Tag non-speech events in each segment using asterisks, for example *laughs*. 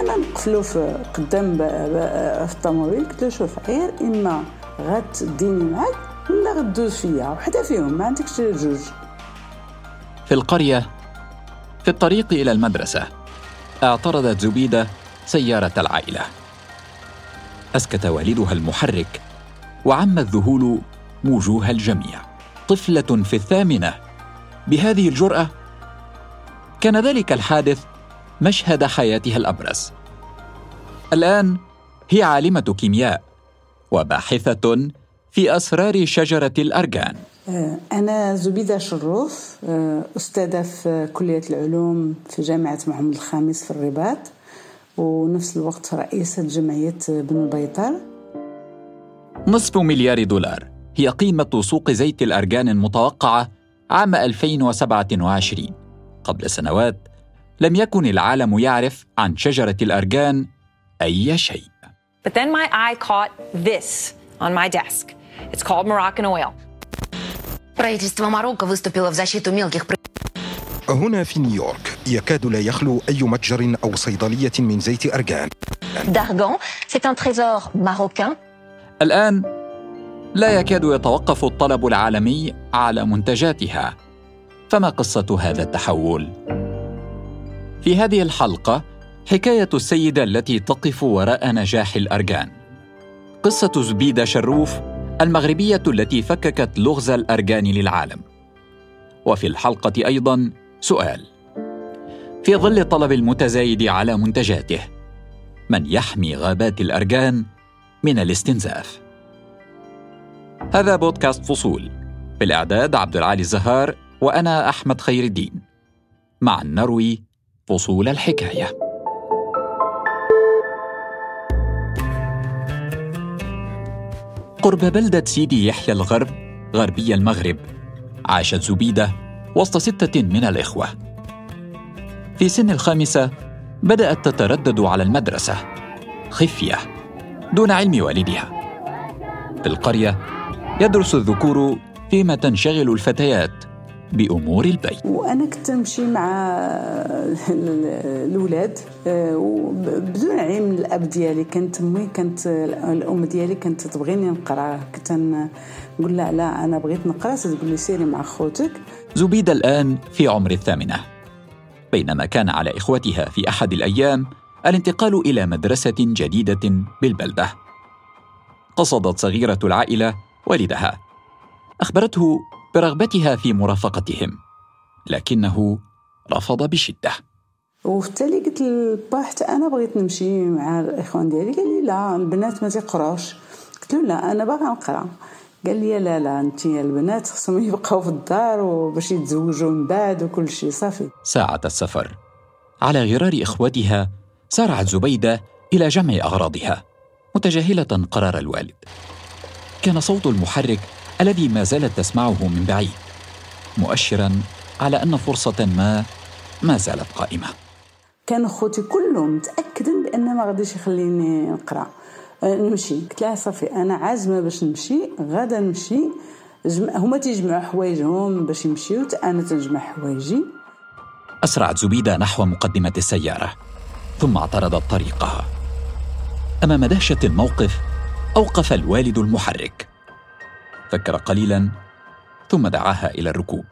أنا نقفلو في قدام في الطوموبيل قلت له شوف غير إما غتديني معاك ولا غدوز فيا وحدة فيهم ما عندكش جوج. في القرية في الطريق إلى المدرسة اعترضت زبيدة سيارة العائلة. أسكت والدها المحرك وعم الذهول وجوه الجميع. طفلة في الثامنة. بهذه الجرأة كان ذلك الحادث مشهد حياتها الأبرز. الآن هي عالمة كيمياء وباحثة في أسرار شجرة الأرجان. آه، أنا زبيدة شروف آه، أستاذة في كلية العلوم في جامعة محمد الخامس في الرباط ونفس الوقت رئيسة جمعية بن البيطار نصف مليار دولار هي قيمة سوق زيت الأرجان المتوقعة عام 2027 قبل سنوات لم يكن العالم يعرف عن شجرة الأرجان أي شيء. But then my eye caught this on my desk. It's called Moroccan oil. Правительство Марокко выступило в защиту мелких هنا في نيويورك يكاد لا يخلو أي متجر أو صيدلية من زيت أرجان d'argan. C'est un trésor marocain. الآن لا يكاد يتوقف الطلب العالمي على منتجاتها فما قصة هذا التحول؟ في هذه الحلقة حكاية السيدة التي تقف وراء نجاح الأرجان قصة زبيدة شروف المغربية التي فككت لغز الأرجان للعالم. وفي الحلقة أيضا سؤال. في ظل الطلب المتزايد على منتجاته من يحمي غابات الأرجان من الاستنزاف؟ هذا بودكاست فصول. بالإعداد عبد العالي الزهار وأنا أحمد خير الدين. مع نروي فصول الحكاية. قرب بلدة سيدي يحيى الغرب غربي المغرب عاشت زبيدة وسط ستة من الإخوة. في سن الخامسة بدأت تتردد على المدرسة خفية دون علم والدها. في القرية يدرس الذكور فيما تنشغل الفتيات بأمور البيت. وأنا كنت نمشي مع الأولاد آه، بدون علم من الأب ديالي كانت أمي كانت الأم ديالي كانت تبغيني نقرأ. كنت نقول لها لا أنا بغيت نقرأ تقول لي سيري مع خوتك. زبيدة الآن في عمر الثامنة. بينما كان على إخوتها في أحد الأيام الانتقال إلى مدرسة جديدة بالبلدة. قصدت صغيرة العائلة والدها. أخبرته برغبتها في مرافقتهم لكنه رفض بشدة. وفي التالي قلت للبا حتى أنا بغيت نمشي مع الإخوان ديالي. قال لي لا البنات ما تيقراوش قلت له لا أنا باغا نقرا. قال لي لا لا انت البنات خصهم يبقاو في الدار وباش يتزوجوا من بعد وكل شيء. صافي. ساعة السفر. على غرار إخوتها سارعت زبيدة إلى جمع أغراضها متجاهلة قرار الوالد. كان صوت المحرك الذي ما زالت تسمعه من بعيد مؤشرا على أن فرصة ما ما زالت قائمة. كان خوتي كلهم متاكدين بأن ما غاديش يخليني نقرأ. أه، نمشي. قلت لها صافي أنا عازمة باش نمشي غادا نمشي. جمع هما تيجمعوا حوايجهم باش يمشيو أنا تنجمع حوايجي. اسرعت زبيدة نحو مقدمة السيارة ثم اعترضت طريقها. أمام دهشة الموقف أوقف الوالد المحرك. فكر قليلا ثم دعاها إلى الركوب.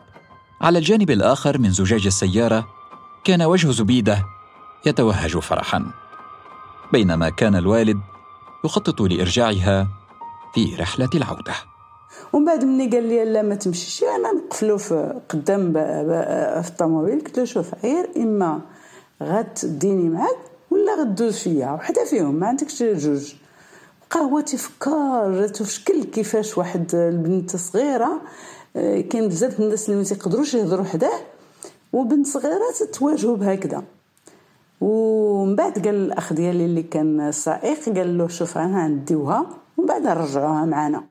على الجانب الآخر من زجاج السيارة كان وجه زبيدة يتوهج فرحا. بينما كان الوالد يخطط لإرجاعها في رحلة العودة. ومن بعد مني قال لي لا ما تمشيش. أنا نقفلو في قدام في الطوموبيل. قلت له شوف غير إما غتديني معاك ولا غدوز فيا. وحدة فيهم ما عندكش جوج. بقى هو تيفكر جاتو في شكل كيفاش واحد البنت صغيرة آه، كاين بزاف الناس اللي ما تيقدروش يهضروا حداه وبنت صغيرة تتواجهوا بهكذا. ومن بعد قال الأخ ديالي اللي كان السائق قال له شوف أنا نديوها ومن بعد نرجعوها معنا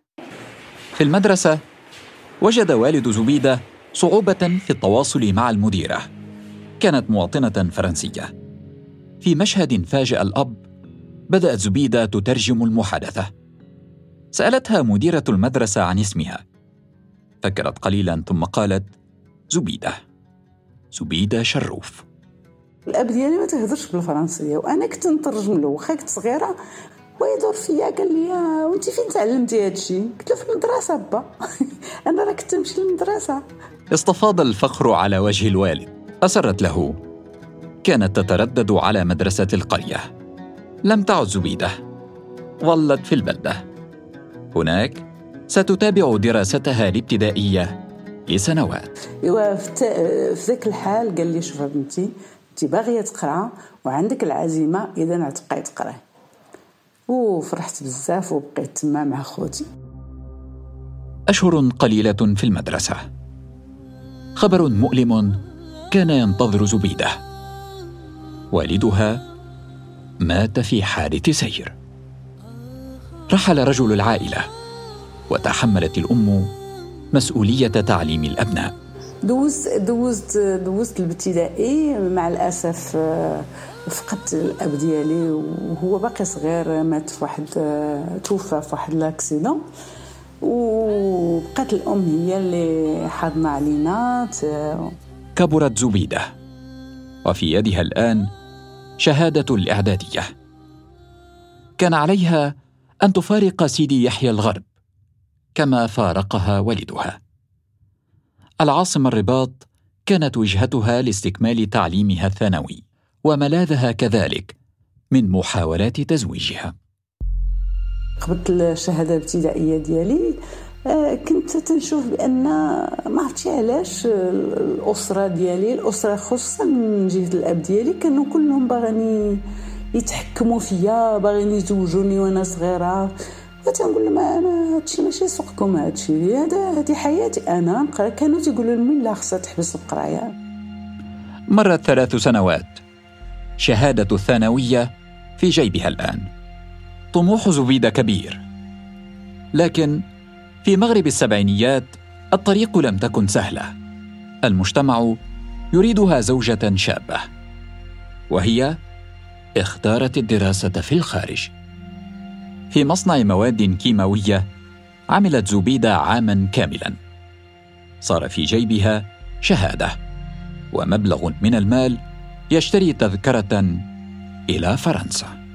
في المدرسة وجد والد زبيدة صعوبة في التواصل مع المديرة كانت مواطنة فرنسية. في مشهد فاجأ الأب بدأت زبيدة تترجم المحادثة. سألتها مديرة المدرسة عن اسمها. فكرت قليلا ثم قالت زبيدة. زبيدة شروف. الأب ديالي ما تهضرش بالفرنسية وأنا كنت نترجم له واخا كنت صغيرة ويدور فيا قال لي وانت فين تعلمتي هذا الشيء؟ قلت له في المدرسة با *laughs* أنا راه كنت نمشي للمدرسة. استفاض الفخر على وجه الوالد. أسرت له كانت تتردد على مدرسة القرية. لم تعد زبيدة. ظلت في البلدة. هناك ستتابع دراستها الابتدائية لسنوات ايوا في ذاك الحال قال لي شوف بنتي انت باغية تقرأ وعندك العزيمة إذا تبقاي تقرأي. وفرحت بزاف وبقيت تما مع خوتي. أشهر قليلة في المدرسة. خبر مؤلم كان ينتظر زبيدة. والدها مات في حادث سير. رحل رجل العائلة وتحملت الأم مسؤولية تعليم الأبناء. دوزت دوزت دوزت الابتدائي مع الأسف آه، فقدت الأب ديالي وهو باقي صغير مات في واحد آه، توفى في واحد لاكسيدون وبقات الأم هي اللي حاضنة علينا كبرت زبيدة. وفي يدها الآن شهادة الإعدادية. كان عليها أن تفارق سيدي يحيى الغرب كما فارقها والدها. العاصمة الرباط كانت وجهتها لاستكمال تعليمها الثانوي وملاذها كذلك من محاولات تزويجها. قبلت الشهادة الابتدائية ديالي. كنت تنشوف بأن ما عرفتش علاش الأسرة ديالي الأسرة خصوصا من جهة الأب ديالي كانوا كلهم باغيين يتحكموا فيا باغيين يزوجوني وأنا صغيرة. فتنقول لهم أنا هادشي ماشي سوقكم هادشي هذا هادي حياتي أنا نقرأ. كانوا تيقولوا لي لا خصها تحبس القراية. مرت ثلاث سنوات. شهادة الثانوية في جيبها الآن. طموح زبيدة كبير. لكن في مغرب السبعينيات الطريق لم تكن سهلة. المجتمع يريدها زوجة شابة وهي اختارت الدراسة في الخارج. في مصنع مواد كيماوية عملت زبيده عاما كاملا. صار في جيبها شهادة ومبلغ من المال يشتري تذكرة إلى فرنسا.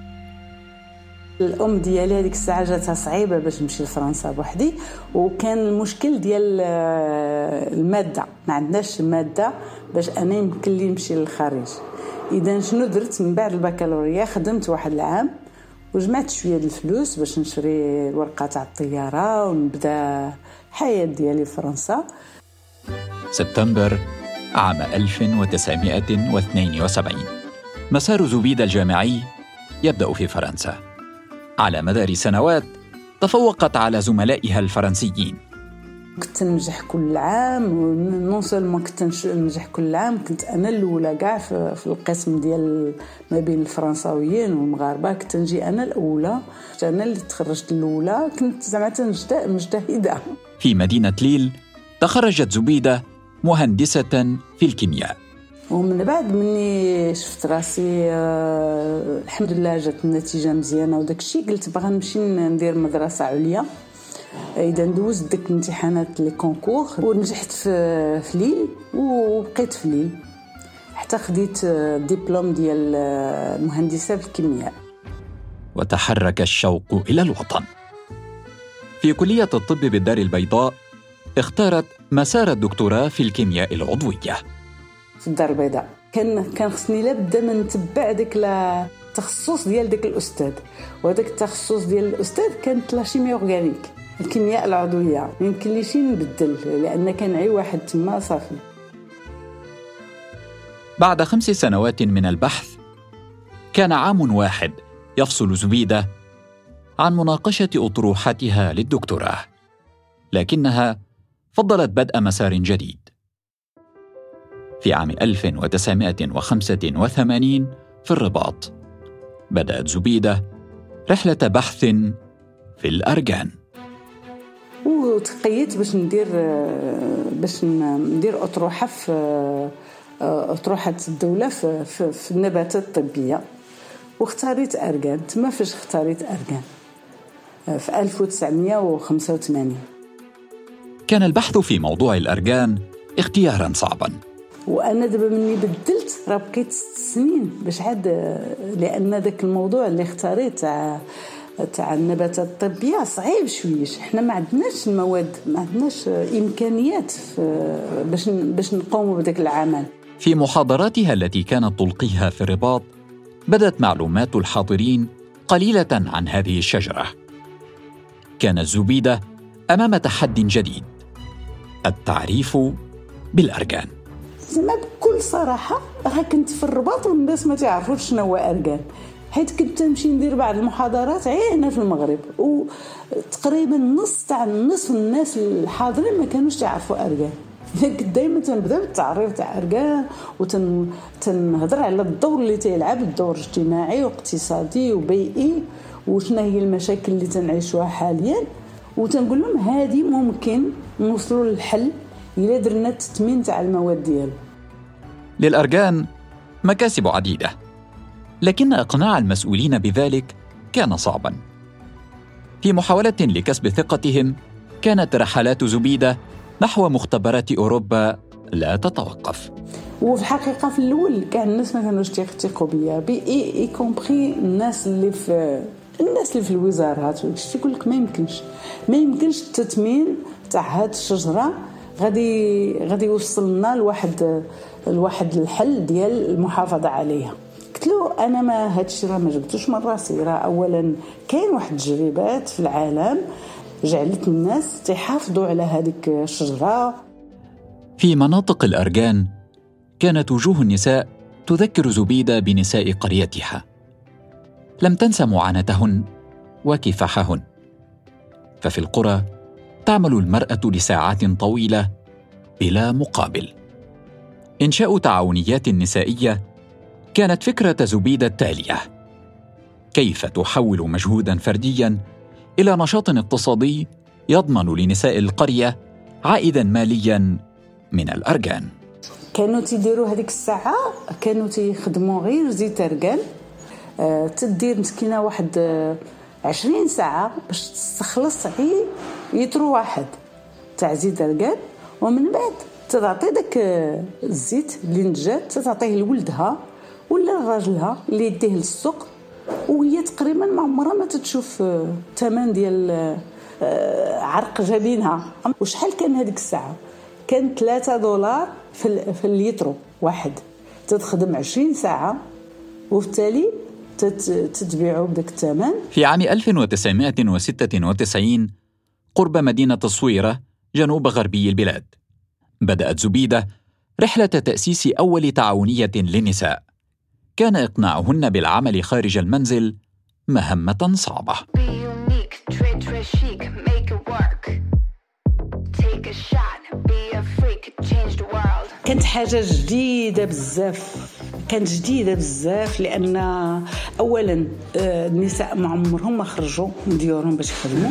الأم ديالي هذيك الساعة جاتها صعيبة باش نمشي لفرنسا بوحدي وكان المشكل ديال آه، المادة. ما عندناش مادة باش أنا يمكن لي نمشي للخارج. إذا شنو درت من بعد البكالوريا؟ خدمت واحد العام وجمعت شوية الفلوس باش نشري الورقة تاع الطيارة ونبدأ الحياة ديالي في فرنسا. سبتمبر عام 1972 مسار زبيد الجامعي يبدأ في فرنسا. على مدار سنوات تفوقت على زملائها الفرنسيين. كنت ننجح كل عام نون سولمون كنت ننجح كل عام كنت أنا الأولى كاع في القسم ديال ما بين الفرنساويين والمغاربة. كنت نجي أنا الأولى أنا اللي تخرجت الأولى كنت زعما مجتهدة. في مدينة ليل تخرجت زبيدة مهندسة في الكيمياء. ومن بعد مني شفت راسي آه الحمد لله جات النتيجة مزيانة وداك الشيء قلت باغا نمشي ندير مدرسة عليا. إذا دوزت ديك الامتحانات لي كونكور. ونجحت في في ليل وبقيت في ليل. حتى خديت الدبلوم ديال المهندسه في الكيمياء وتحرك الشوق إلى الوطن. في كلية الطب بالدار البيضاء اختارت مسار الدكتوراه في الكيمياء العضوية. في الدار البيضاء. كان كان خصني لابد من نتبع ديك التخصص ديال ديك الأستاذ. وهذاك التخصص ديال الأستاذ كانت لا شيميا أورغانيك. الكيمياء العضوية ما يمكنليش نبدل لأن كان عي واحد تما صافي. بعد خمس سنوات من البحث كان عام واحد يفصل زبيدة عن مناقشة أطروحتها للدكتوراه. لكنها فضلت بدء مسار جديد. في عام 1985 في الرباط. بدأت زبيدة رحلة بحث في الأرجان. وتقيت باش ندير باش ندير أطروحة في أطروحة الدولة في, في, في النباتات الطبية. واختاريت أرجان تما فاش اختاريت أرجان؟ في 1985 كان البحث في موضوع الأرجان اختيارا صعبا. وأنا دابا مني بدلت راه بقيت ست سنين باش عاد لأن ذاك الموضوع اللي اختاريت تاع تاع النباتات الطبية صعيب شويش حنا ما عندناش المواد ما عندناش إمكانيات باش باش نقوموا بذاك العمل. في محاضراتها التي كانت تلقيها في الرباط بدت معلومات الحاضرين قليلة عن هذه الشجرة. كانت زبيدة أمام تحد جديد التعريف بالارجان زعما بكل صراحة راه كنت في الرباط والناس ما تعرفوش شنو هو ارجان حيت كنت نمشي ندير بعض المحاضرات غير هنا في المغرب وتقريبا نص تاع نصف الناس الحاضرين ما كانوش تعرفوا ارجان كنت دائما تنبدأ بالتعريف تاع ارجان وتنهضر على الدور اللي تيلعب الدور اجتماعي واقتصادي وبيئي وشنا هي المشاكل اللي تنعيشوها حاليا. وتنقول لهم هذه ممكن نوصلوا للحل إلا درنا التثمين تاع المواد ديالو للأرجان مكاسب عديدة لكن إقناع المسؤولين بذلك كان صعبا. في محاولة لكسب ثقتهم كانت رحلات زبيدة نحو مختبرات أوروبا لا تتوقف. وفي الحقيقة في الأول كان الناس ما كانوش تيثقوا بيا بي y compris الناس اللي في الناس اللي في الوزارات يقول لك ما يمكنش. ما يمكنش التثمين تاع هاد الشجرة غادي غادي يوصلنا لواحد لواحد الحل ديال المحافظة عليها. قلت له أنا ما هادشي راه ما جبتوش من راسي. راه اولا كاين واحد التجربات في العالم جعلت الناس تحافظوا على هذيك الشجرة. في مناطق الأرجان كانت وجوه النساء تذكر زبيدة بنساء قريتها. لم تنس معاناتهن وكفاحهن. ففي القرى تعمل المرأة لساعات طويلة بلا مقابل. إنشاء تعاونيات نسائية كانت فكرة زبيدة التالية. كيف تحول مجهودا فرديا إلى نشاط اقتصادي يضمن لنساء القرية عائدا ماليا من الارجان كانوا تيديروا هذيك الساعة كانوا تيخدموا غير زيت ارجان أه تدير مسكينة واحد أه عشرين ساعة باش تستخلص غير يترو واحد تاع زيت ارجان ومن بعد تعطي داك الزيت اللي نجات تعطيه لولدها ولا لراجلها اللي يديه للسوق وهي تقريبا ما عمرها ما تتشوف الثمن ديال عرق جبينها. وشحال كان هذيك الساعة؟ كان 3 دولار في, في الليترو واحد. تتخدم 20 ساعة وبالتالي تتبيعوا بداك الثمن. في عام 1996 قرب مدينة الصويرة جنوب غربي البلاد. بدأت زبيدة رحلة تأسيس أول تعاونية للنساء. كان إقناعهن بالعمل خارج المنزل مهمة صعبة. كانت حاجة جديدة بزاف. كانت جديدة بزاف لأن أولا النساء ما عمرهم ما خرجوا من ديورهم باش يخدموا.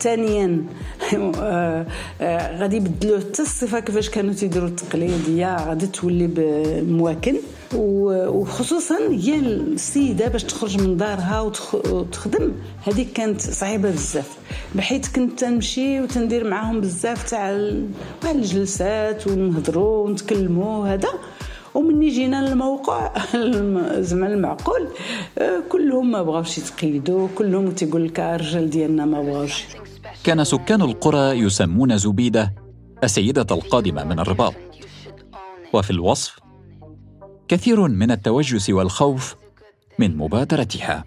ثانيا آه، آه، غادي يبدلوا حتى الصفة كيفاش كانوا تيديروا التقليدية. غادي تولي بمواكن. وخصوصا هي السيدة باش تخرج من دارها وتخدم. هذيك كانت صعيبة بزاف. بحيث كنت تنمشي وتندير معاهم بزاف تاع الجلسات ونهضروا ونتكلموا هذا ومني جينا للموقع *laughs* زعما المعقول. آه، كلهم ما بغاوش يتقيدوا كلهم تيقول لك الرجال ديالنا ما بغاوش. كان سكان القرى يسمون زبيدة السيدة القادمة من الرباط. وفي الوصف كثير من التوجس والخوف من مبادرتها.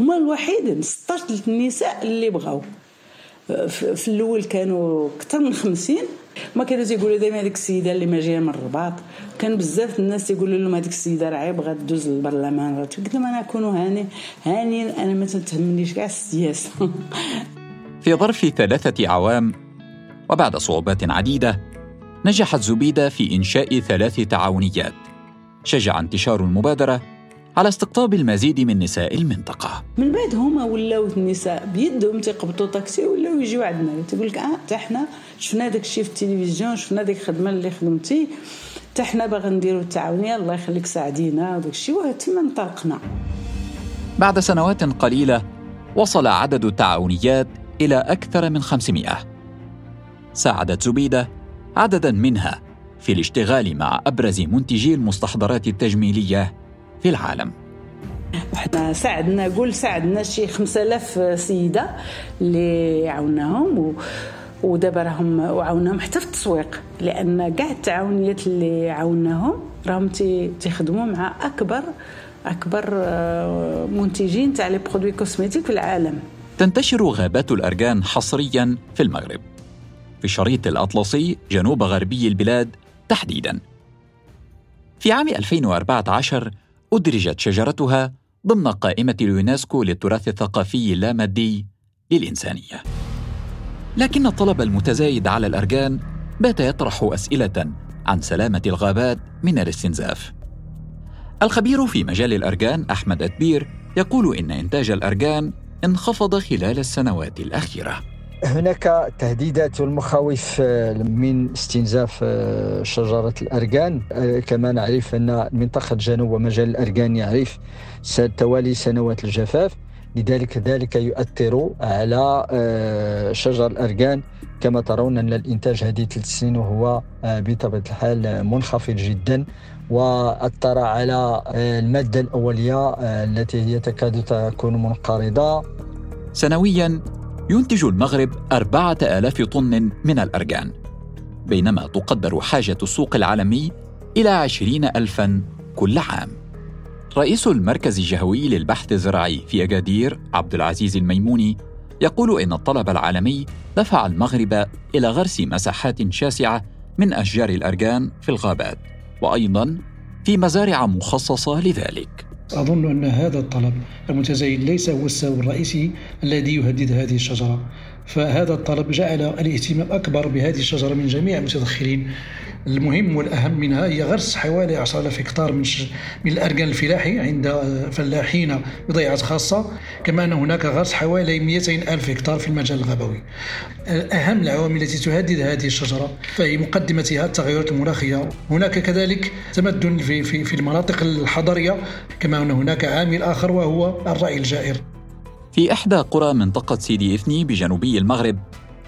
هما الوحيد 16 النساء اللي بغاو. في الأول كانوا أكثر من 50 ما كانوا تيقولوا دائما هذيك السيده اللي ما جاية من الرباط. كان بزاف الناس تيقولوا لهم هذيك السيده راه بغات تدوز للبرلمان. قلت لهم أنا اكون هاني هاني أنا ما تهمنيش كاع السياسة. *laughs* في ظرف ثلاثة أعوام وبعد صعوبات عديدة نجحت زبيدة في إنشاء ثلاث تعاونيات. شجع انتشار المبادرة على استقطاب المزيد من نساء المنطقة. من بعد هما ولاو النساء بيدهم تيقبطوا طاكسي ولاو يجيو عندنا تقول لك آه حتى حنا شفنا داك الشيء في التلفزيون شفنا ديك الخدمة اللي خدمتي حتى حنا باغا نديروا التعاونية الله يخليك ساعدينا. وداك الشيء وتما انطلقنا. بعد سنوات قليلة وصل عدد التعاونيات إلى أكثر من 500 ساعدت زبيدة عددا منها في الاشتغال مع أبرز منتجي المستحضرات التجميلية في العالم. إحنا ساعدنا قول ساعدنا شي 5000 سيدة اللي عاوناهم و... ودابا راهم وعاوناهم حتى في التسويق. لأن كاع التعاونيات اللي عاوناهم راهم تيخدموا مع اكبر أكبر آه، منتجين تاع لي برودوي كوسميتيك في العالم. تنتشر غابات الارجان حصريا في المغرب. في الشريط الأطلسي جنوب غربي البلاد تحديدا. في عام 2014 أدرجت شجرتها ضمن قائمة اليونسكو للتراث الثقافي اللامادي للإنسانية. لكن الطلب المتزايد على الأرجان بات يطرح أسئلة عن سلامة الغابات من الاستنزاف. الخبير في مجال الأرجان أحمد أدبير يقول إن إنتاج الأرجان انخفض خلال السنوات الأخيرة. هناك تهديدات والمخاوف آه، من استنزاف آه، شجرة الأرجان آه، كما نعرف أن منطقة جنوب ومجال الأرجان يعرف توالي سنوات الجفاف. لذلك ذلك يؤثر على شجر الأرجان كما ترون أن الإنتاج هذه ثلاث سنين وهو بطبيعة الحال منخفض جدا وأثر على المادة الأولية التي هي تكاد تكون منقرضة. سنويا ينتج المغرب أربعة آلاف طن من الأرجان بينما تقدر حاجة السوق العالمي إلى عشرين ألفا كل عام. رئيس المركز الجهوي للبحث الزراعي في أكادير عبد العزيز الميموني يقول إن الطلب العالمي دفع المغرب إلى غرس مساحات شاسعة من أشجار الأرجان في الغابات وأيضا في مزارع مخصصة لذلك. أظن أن هذا الطلب المتزايد ليس هو السبب الرئيسي الذي يهدد هذه الشجرة. فهذا الطلب جعل الاهتمام أكبر بهذه الشجرة من جميع المتدخلين. المهم والأهم منها هي غرس حوالي 10000 هكتار من, من الأرجان الفلاحي عند فلاحين بضيعات خاصة كما أن هناك غرس حوالي 200 ألف هكتار في المجال الغابوي أهم العوامل التي تهدد هذه الشجرة فهي مقدمتها التغيرات المناخية. هناك كذلك تمدن في, في, في المناطق الحضرية كما أن هناك عامل آخر وهو الرأي الجائر. في إحدى قرى منطقة سيدي إثني بجنوبي المغرب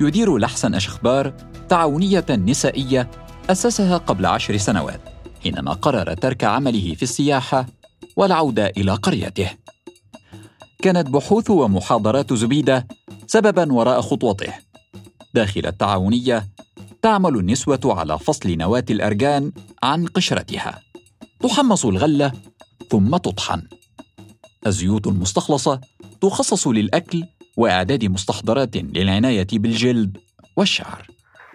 يدير لحسن أشخبار تعاونية نسائية أسسها قبل عشر سنوات حينما قرر ترك عمله في السياحة والعودة إلى قريته. كانت بحوث ومحاضرات زبيدة سببا وراء خطوته. داخل التعاونية تعمل النسوة على فصل نواة الأرجان عن قشرتها. تحمص الغلة ثم تطحن. الزيوت المستخلصة تخصص للأكل وإعداد مستحضرات للعناية بالجلد والشعر.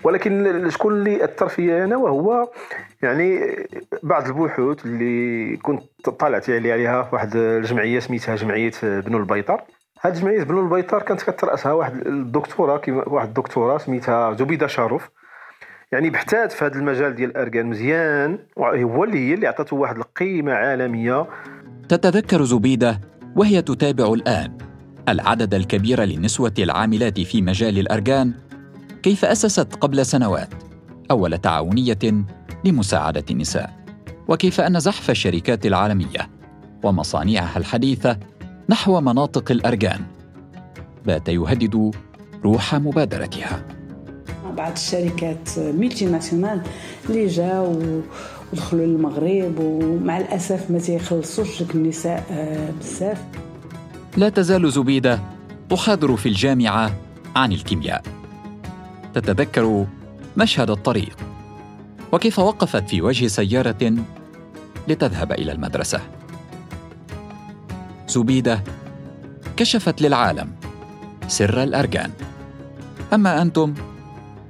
ولكن شكون اللي أثر فيا أنا وهو يعني بعض البحوث اللي كنت طالعت عليها عليها واحد الجمعية سميتها جمعية بنو البيطر. هاد جمعية بنو البيطر كانت كترأسها واحد الدكتورة واحد الدكتورة سميتها زبيده شرف. يعني بحثات في هذا المجال ديال الاركان مزيان هو اللي هي اللي عطاته واحد القيمة عالمية. تتذكر زبيده وهي تتابع الآن العدد الكبير للنسوه العاملات في مجال الارجان كيف أسست قبل سنوات؟ أول تعاونية لمساعدة النساء وكيف أن زحف الشركات العالمية؟ ومصانعها الحديثة نحو مناطق الأرجان. بات يهدد روح مبادرتها. بعض الشركات ميلتي ناسيونال اللي جاوا ودخلوا للمغرب ومع الأسف ما تيخلصوش النساء آه، بزاف. لا تزال زبيدة تحاضر في الجامعة عن الكيمياء. تتذكر مشهد الطريق. وكيف وقفت في وجه سيارة لتذهب إلى المدرسة. زبيدة كشفت للعالم سر الارجان أما أنتم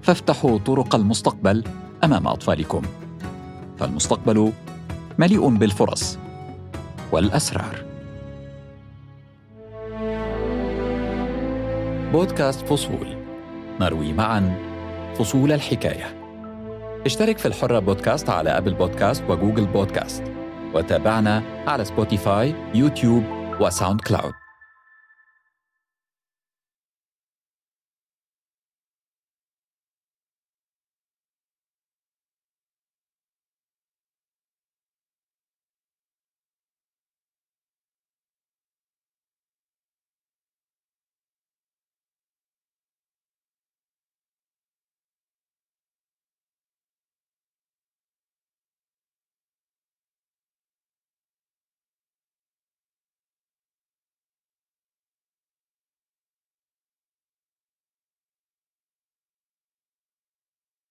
فافتحوا طرق المستقبل أمام أطفالكم. فالمستقبل مليء بالفرص والأسرار. بودكاست فصول. نروي معا. فصول الحكاية. اشترك في الحرة بودكاست على أبل بودكاست وجوجل بودكاست. وتابعنا على سبوتيفاي يوتيوب وساوند كلاود.